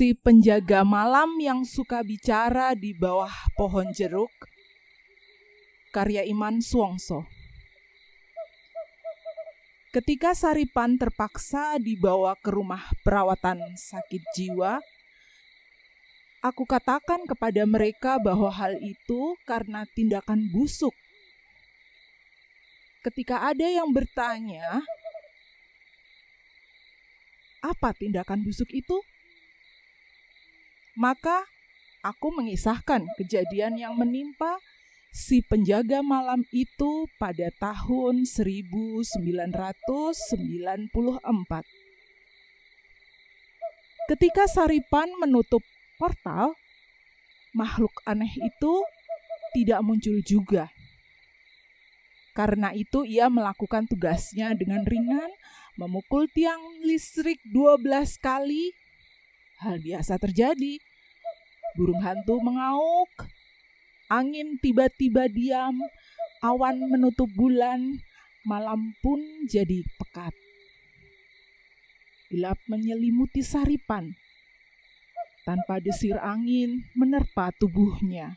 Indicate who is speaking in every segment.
Speaker 1: si penjaga malam yang suka bicara di bawah pohon jeruk, karya Iman Suwongso. Ketika Saripan terpaksa dibawa ke rumah perawatan sakit jiwa, aku katakan kepada mereka bahwa hal itu karena tindakan busuk. Ketika ada yang bertanya, apa tindakan busuk itu? Maka aku mengisahkan kejadian yang menimpa si penjaga malam itu pada tahun 1994. Ketika Saripan menutup portal, makhluk aneh itu tidak muncul juga. Karena itu ia melakukan tugasnya dengan ringan, memukul tiang listrik 12 kali hal biasa terjadi. Burung hantu mengauk, angin tiba-tiba diam, awan menutup bulan, malam pun jadi pekat. Gelap menyelimuti saripan, tanpa desir angin menerpa tubuhnya.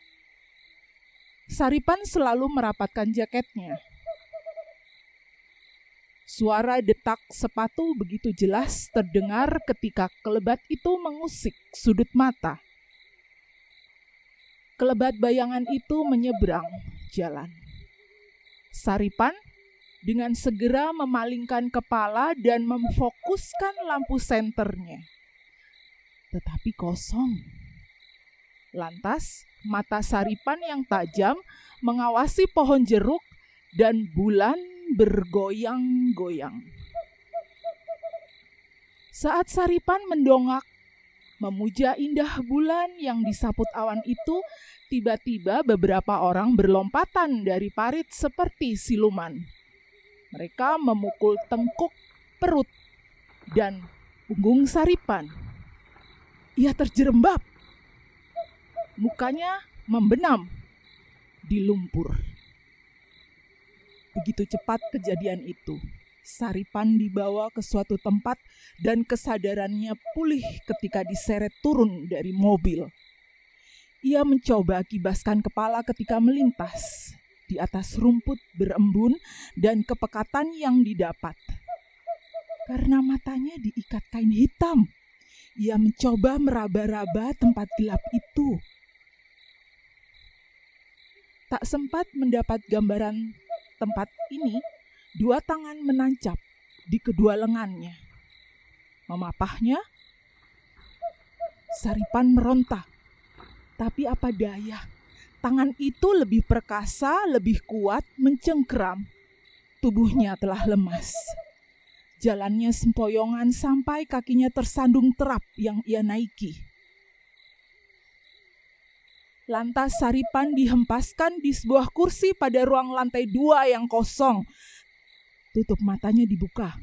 Speaker 1: Saripan selalu merapatkan jaketnya Suara detak sepatu begitu jelas terdengar ketika kelebat itu mengusik sudut mata. Kelebat bayangan itu menyeberang jalan. Saripan dengan segera memalingkan kepala dan memfokuskan lampu senternya. Tetapi kosong. Lantas, mata Saripan yang tajam mengawasi pohon jeruk dan bulan bergoyang-goyang. Saat Saripan mendongak memuja indah bulan yang disaput awan itu, tiba-tiba beberapa orang berlompatan dari parit seperti siluman. Mereka memukul tengkuk, perut, dan punggung Saripan. Ia terjerembab. Mukanya membenam di lumpur. Begitu cepat kejadian itu. Saripan dibawa ke suatu tempat dan kesadarannya pulih ketika diseret turun dari mobil. Ia mencoba kibaskan kepala ketika melintas di atas rumput berembun dan kepekatan yang didapat. Karena matanya diikat kain hitam, ia mencoba meraba-raba tempat gelap itu. Tak sempat mendapat gambaran tempat ini, dua tangan menancap di kedua lengannya. Memapahnya, Saripan meronta. Tapi apa daya, tangan itu lebih perkasa, lebih kuat, mencengkeram. Tubuhnya telah lemas. Jalannya sempoyongan sampai kakinya tersandung terap yang ia naiki. Lantas Saripan dihempaskan di sebuah kursi pada ruang lantai dua yang kosong. Tutup matanya dibuka.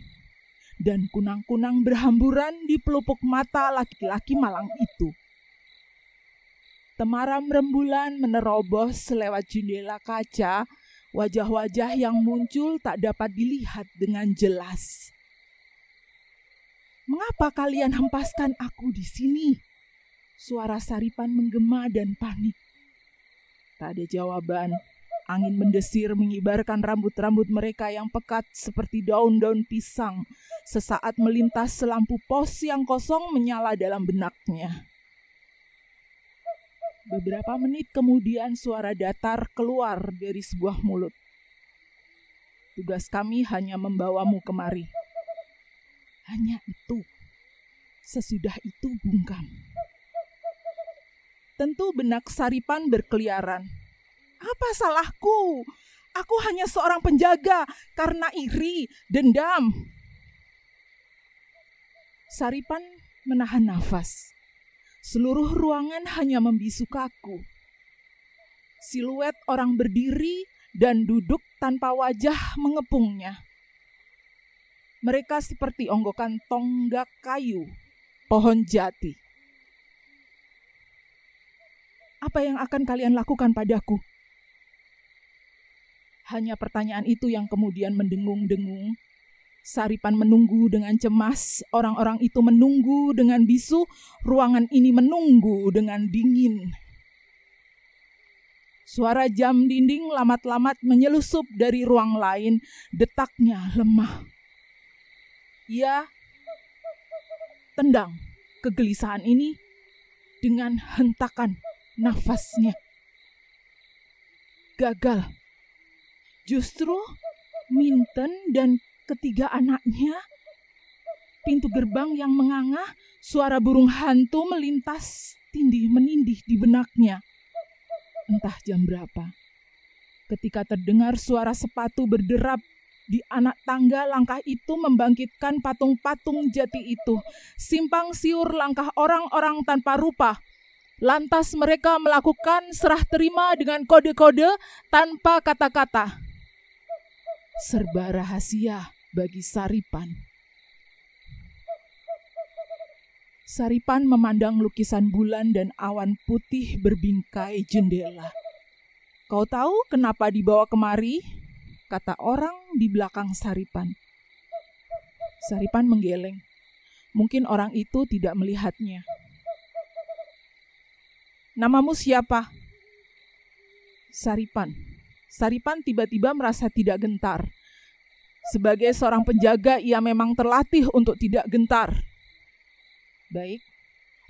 Speaker 1: Dan kunang-kunang berhamburan di pelupuk mata laki-laki malang itu. Temaram rembulan menerobos lewat jendela kaca, wajah-wajah yang muncul tak dapat dilihat dengan jelas. Mengapa kalian hempaskan aku di sini? Suara Saripan menggema dan panik. Tak ada jawaban. Angin mendesir mengibarkan rambut-rambut mereka yang pekat seperti daun-daun pisang. Sesaat melintas selampu pos yang kosong menyala dalam benaknya. Beberapa menit kemudian suara datar keluar dari sebuah mulut. Tugas kami hanya membawamu kemari. Hanya itu. Sesudah itu bungkam. Tentu benak Saripan berkeliaran. Apa salahku? Aku hanya seorang penjaga karena iri, dendam. Saripan menahan nafas. Seluruh ruangan hanya membisu kaku. Siluet orang berdiri dan duduk tanpa wajah mengepungnya. Mereka seperti onggokan tonggak kayu, pohon jati. Apa yang akan kalian lakukan padaku? Hanya pertanyaan itu yang kemudian mendengung-dengung Saripan menunggu dengan cemas, orang-orang itu menunggu dengan bisu, ruangan ini menunggu dengan dingin. Suara jam dinding lamat-lamat menyelusup dari ruang lain, detaknya lemah. Ia tendang kegelisahan ini dengan hentakan nafasnya. Gagal. Justru Minten dan ketiga anaknya. Pintu gerbang yang menganga, suara burung hantu melintas tindih menindih di benaknya. Entah jam berapa. Ketika terdengar suara sepatu berderap di anak tangga langkah itu membangkitkan patung-patung jati itu. Simpang siur langkah orang-orang tanpa rupa. Lantas mereka melakukan serah terima dengan kode-kode tanpa kata-kata. Serba rahasia bagi Saripan. Saripan memandang lukisan bulan dan awan putih berbingkai jendela. Kau tahu kenapa dibawa kemari? Kata orang di belakang Saripan. Saripan menggeleng. Mungkin orang itu tidak melihatnya. Namamu siapa? Saripan. Saripan tiba-tiba merasa tidak gentar. Sebagai seorang penjaga, ia memang terlatih untuk tidak gentar. Baik,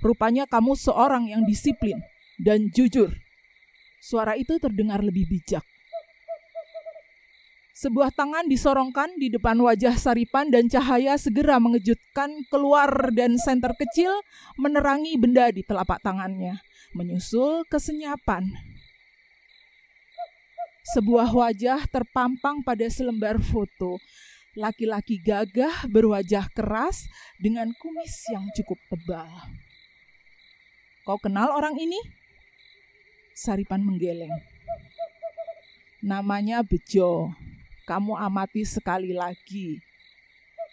Speaker 1: rupanya kamu seorang yang disiplin dan jujur. Suara itu terdengar lebih bijak. Sebuah tangan disorongkan di depan wajah Saripan dan cahaya segera mengejutkan keluar dan senter kecil menerangi benda di telapak tangannya, menyusul kesenyapan. Sebuah wajah terpampang pada selembar foto. Laki-laki gagah berwajah keras dengan kumis yang cukup tebal. Kau kenal orang ini? Saripan menggeleng. Namanya Bejo. Kamu amati sekali lagi.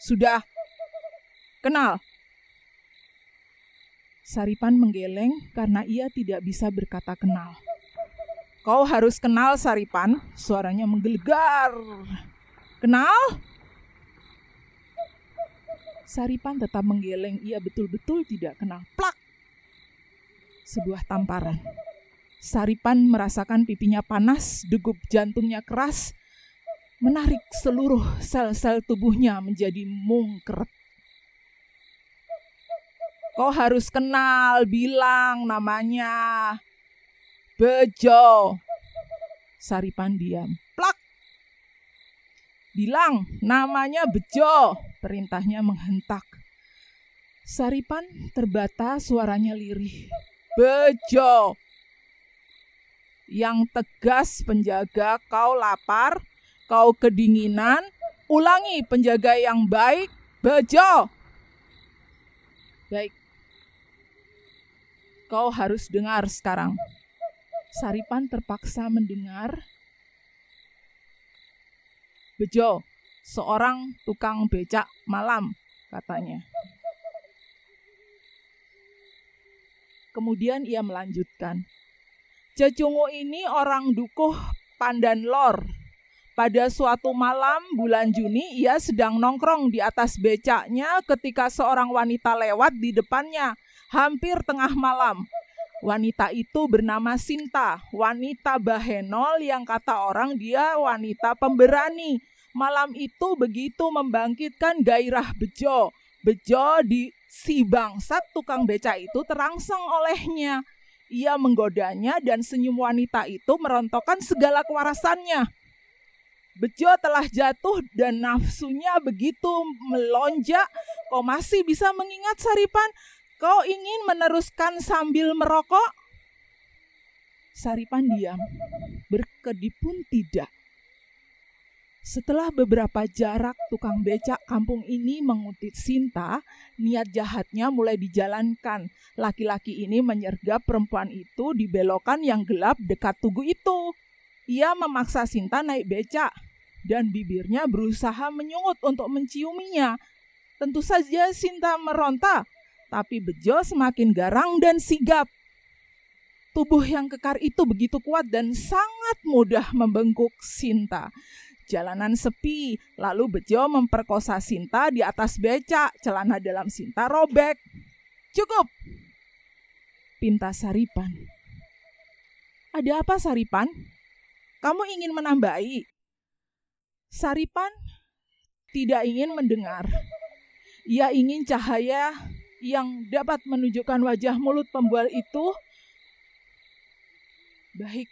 Speaker 1: Sudah kenal. Saripan menggeleng karena ia tidak bisa berkata kenal. Kau harus kenal Saripan, suaranya menggelegar. Kenal? Saripan tetap menggeleng, ia betul-betul tidak kenal. Plak! Sebuah tamparan. Saripan merasakan pipinya panas, degup jantungnya keras, menarik seluruh sel-sel tubuhnya menjadi mungkret. Kau harus kenal, bilang namanya. Bejo. Saripan diam. Plak. Bilang, namanya Bejo. Perintahnya menghentak. Saripan terbata suaranya lirih. Bejo. Yang tegas penjaga kau lapar, kau kedinginan, ulangi penjaga yang baik, Bejo. Baik. Kau harus dengar sekarang. Saripan terpaksa mendengar Bejo, seorang tukang becak malam, katanya. Kemudian ia melanjutkan, Cecungu ini orang dukuh Pandan Lor. Pada suatu malam bulan Juni, ia sedang nongkrong di atas becaknya ketika seorang wanita lewat di depannya, hampir tengah malam. Wanita itu bernama Sinta, wanita Bahenol yang kata orang dia wanita pemberani. Malam itu begitu membangkitkan gairah Bejo. Bejo di si bangsat tukang beca itu terangsang olehnya. Ia menggodanya dan senyum wanita itu merontokkan segala kewarasannya. Bejo telah jatuh dan nafsunya begitu melonjak. Kau masih bisa mengingat Saripan? Kau ingin meneruskan sambil merokok? Saripan diam, berkedip pun tidak. Setelah beberapa jarak tukang becak kampung ini mengutit Sinta, niat jahatnya mulai dijalankan. Laki-laki ini menyergap perempuan itu di belokan yang gelap dekat tugu itu. Ia memaksa Sinta naik becak dan bibirnya berusaha menyungut untuk menciuminya. Tentu saja Sinta meronta tapi Bejo semakin garang dan sigap. Tubuh yang kekar itu begitu kuat dan sangat mudah membengkuk Sinta. Jalanan sepi, lalu Bejo memperkosa Sinta di atas becak, celana dalam Sinta robek. Cukup! Pinta Saripan. Ada apa Saripan? Kamu ingin menambahi? Saripan tidak ingin mendengar. Ia ingin cahaya yang dapat menunjukkan wajah mulut pembual itu. Baik,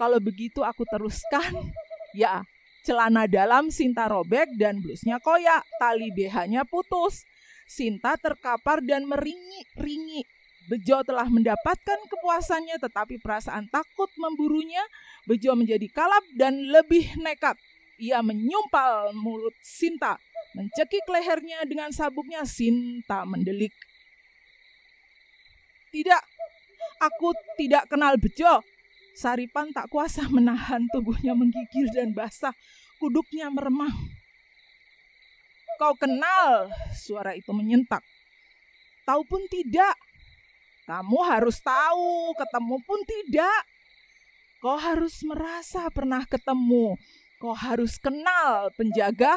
Speaker 1: kalau begitu aku teruskan. Ya, celana dalam Sinta robek dan blusnya koyak, tali BH-nya putus. Sinta terkapar dan meringi-ringi. Bejo telah mendapatkan kepuasannya tetapi perasaan takut memburunya. Bejo menjadi kalap dan lebih nekat. Ia menyumpal mulut Sinta, mencekik lehernya dengan sabuknya. Sinta mendelik. Tidak, aku tidak kenal Bejo. Saripan tak kuasa menahan tubuhnya menggigil dan basah, kuduknya meremang. Kau kenal, suara itu menyentak. Tahu pun tidak. Kamu harus tahu, ketemu pun tidak. Kau harus merasa pernah ketemu. Kau harus kenal penjaga.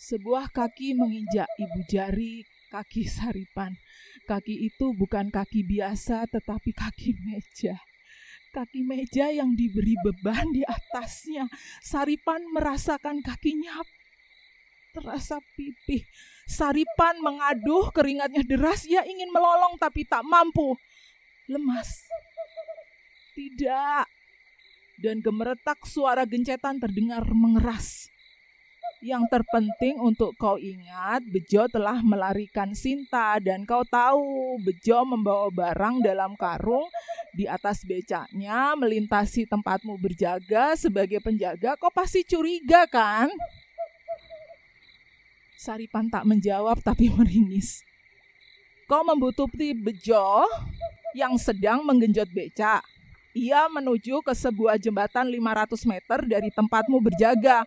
Speaker 1: Sebuah kaki menginjak ibu jari kaki Saripan. Kaki itu bukan kaki biasa, tetapi kaki meja. Kaki meja yang diberi beban di atasnya. Saripan merasakan kakinya terasa pipih. Saripan mengaduh, keringatnya deras. Ia ingin melolong tapi tak mampu. Lemas. Tidak. Dan gemeretak suara gencetan terdengar mengeras. Yang terpenting untuk kau ingat, Bejo telah melarikan Sinta dan kau tahu Bejo membawa barang dalam karung di atas becaknya melintasi tempatmu berjaga sebagai penjaga. Kau pasti curiga kan? Saripan tak menjawab tapi meringis. Kau membutuhkan Bejo yang sedang menggenjot becak. Ia menuju ke sebuah jembatan 500 meter dari tempatmu berjaga.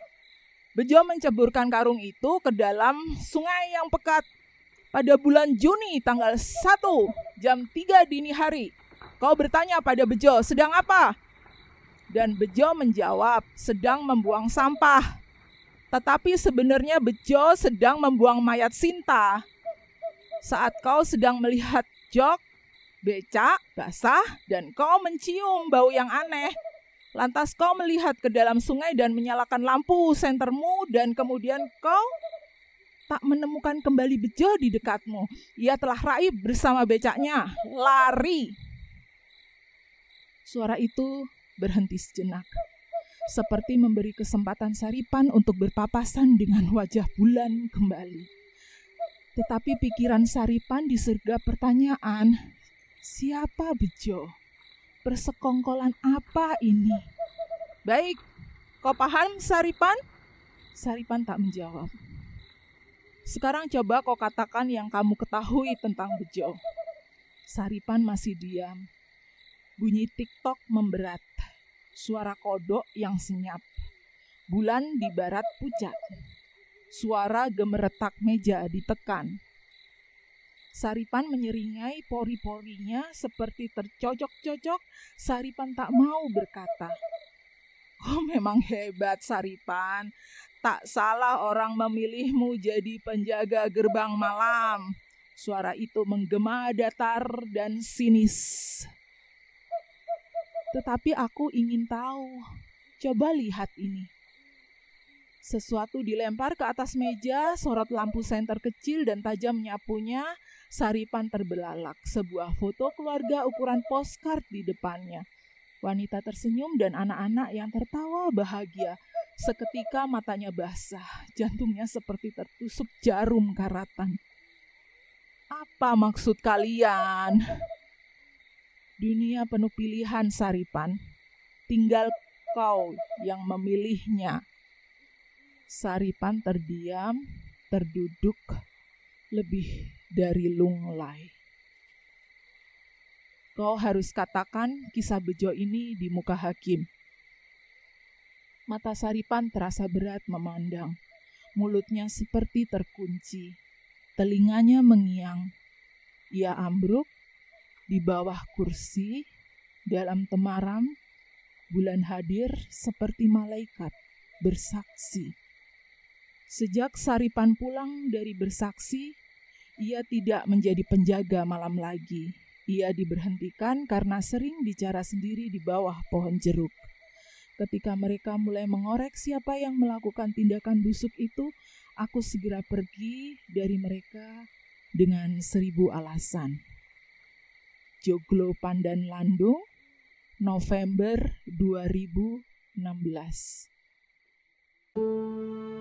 Speaker 1: Bejo menceburkan karung itu ke dalam sungai yang pekat pada bulan Juni tanggal 1 jam 3 dini hari. Kau bertanya pada Bejo, sedang apa? Dan Bejo menjawab, sedang membuang sampah. Tetapi sebenarnya Bejo sedang membuang mayat Sinta. Saat kau sedang melihat jok, becak, basah, dan kau mencium bau yang aneh, Lantas kau melihat ke dalam sungai dan menyalakan lampu sentermu dan kemudian kau tak menemukan kembali bejo di dekatmu. Ia telah raib bersama becaknya, lari. Suara itu berhenti sejenak, seperti memberi kesempatan Saripan untuk berpapasan dengan wajah bulan kembali. Tetapi pikiran Saripan disergap pertanyaan, siapa Bejo? Persekongkolan apa ini? Baik, kau paham Saripan? Saripan tak menjawab. Sekarang coba kau katakan yang kamu ketahui tentang Bejo. Saripan masih diam. Bunyi tiktok memberat. Suara kodok yang senyap. Bulan di barat pucat. Suara gemeretak meja ditekan Saripan menyeringai pori-porinya seperti tercocok-cocok. Saripan tak mau berkata. Oh memang hebat Saripan. Tak salah orang memilihmu jadi penjaga gerbang malam. Suara itu menggema datar dan sinis. Tetapi aku ingin tahu. Coba lihat ini. Sesuatu dilempar ke atas meja, sorot lampu senter kecil dan tajam nyapunya, Saripan terbelalak, sebuah foto keluarga ukuran postcard di depannya. Wanita tersenyum dan anak-anak yang tertawa bahagia. Seketika matanya basah, jantungnya seperti tertusuk jarum karatan. Apa maksud kalian? Dunia penuh pilihan Saripan. Tinggal kau yang memilihnya. Saripan terdiam, terduduk, lebih dari lunglai. Kau harus katakan kisah bejo ini di muka hakim. Mata Saripan terasa berat memandang. Mulutnya seperti terkunci. Telinganya mengiang. Ia ambruk di bawah kursi dalam temaram Bulan hadir seperti malaikat bersaksi. Sejak Saripan pulang dari bersaksi, ia tidak menjadi penjaga malam lagi. Ia diberhentikan karena sering bicara sendiri di bawah pohon jeruk. Ketika mereka mulai mengorek siapa yang melakukan tindakan busuk itu, aku segera pergi dari mereka dengan seribu alasan. Joglo Pandan Landung, November 2016.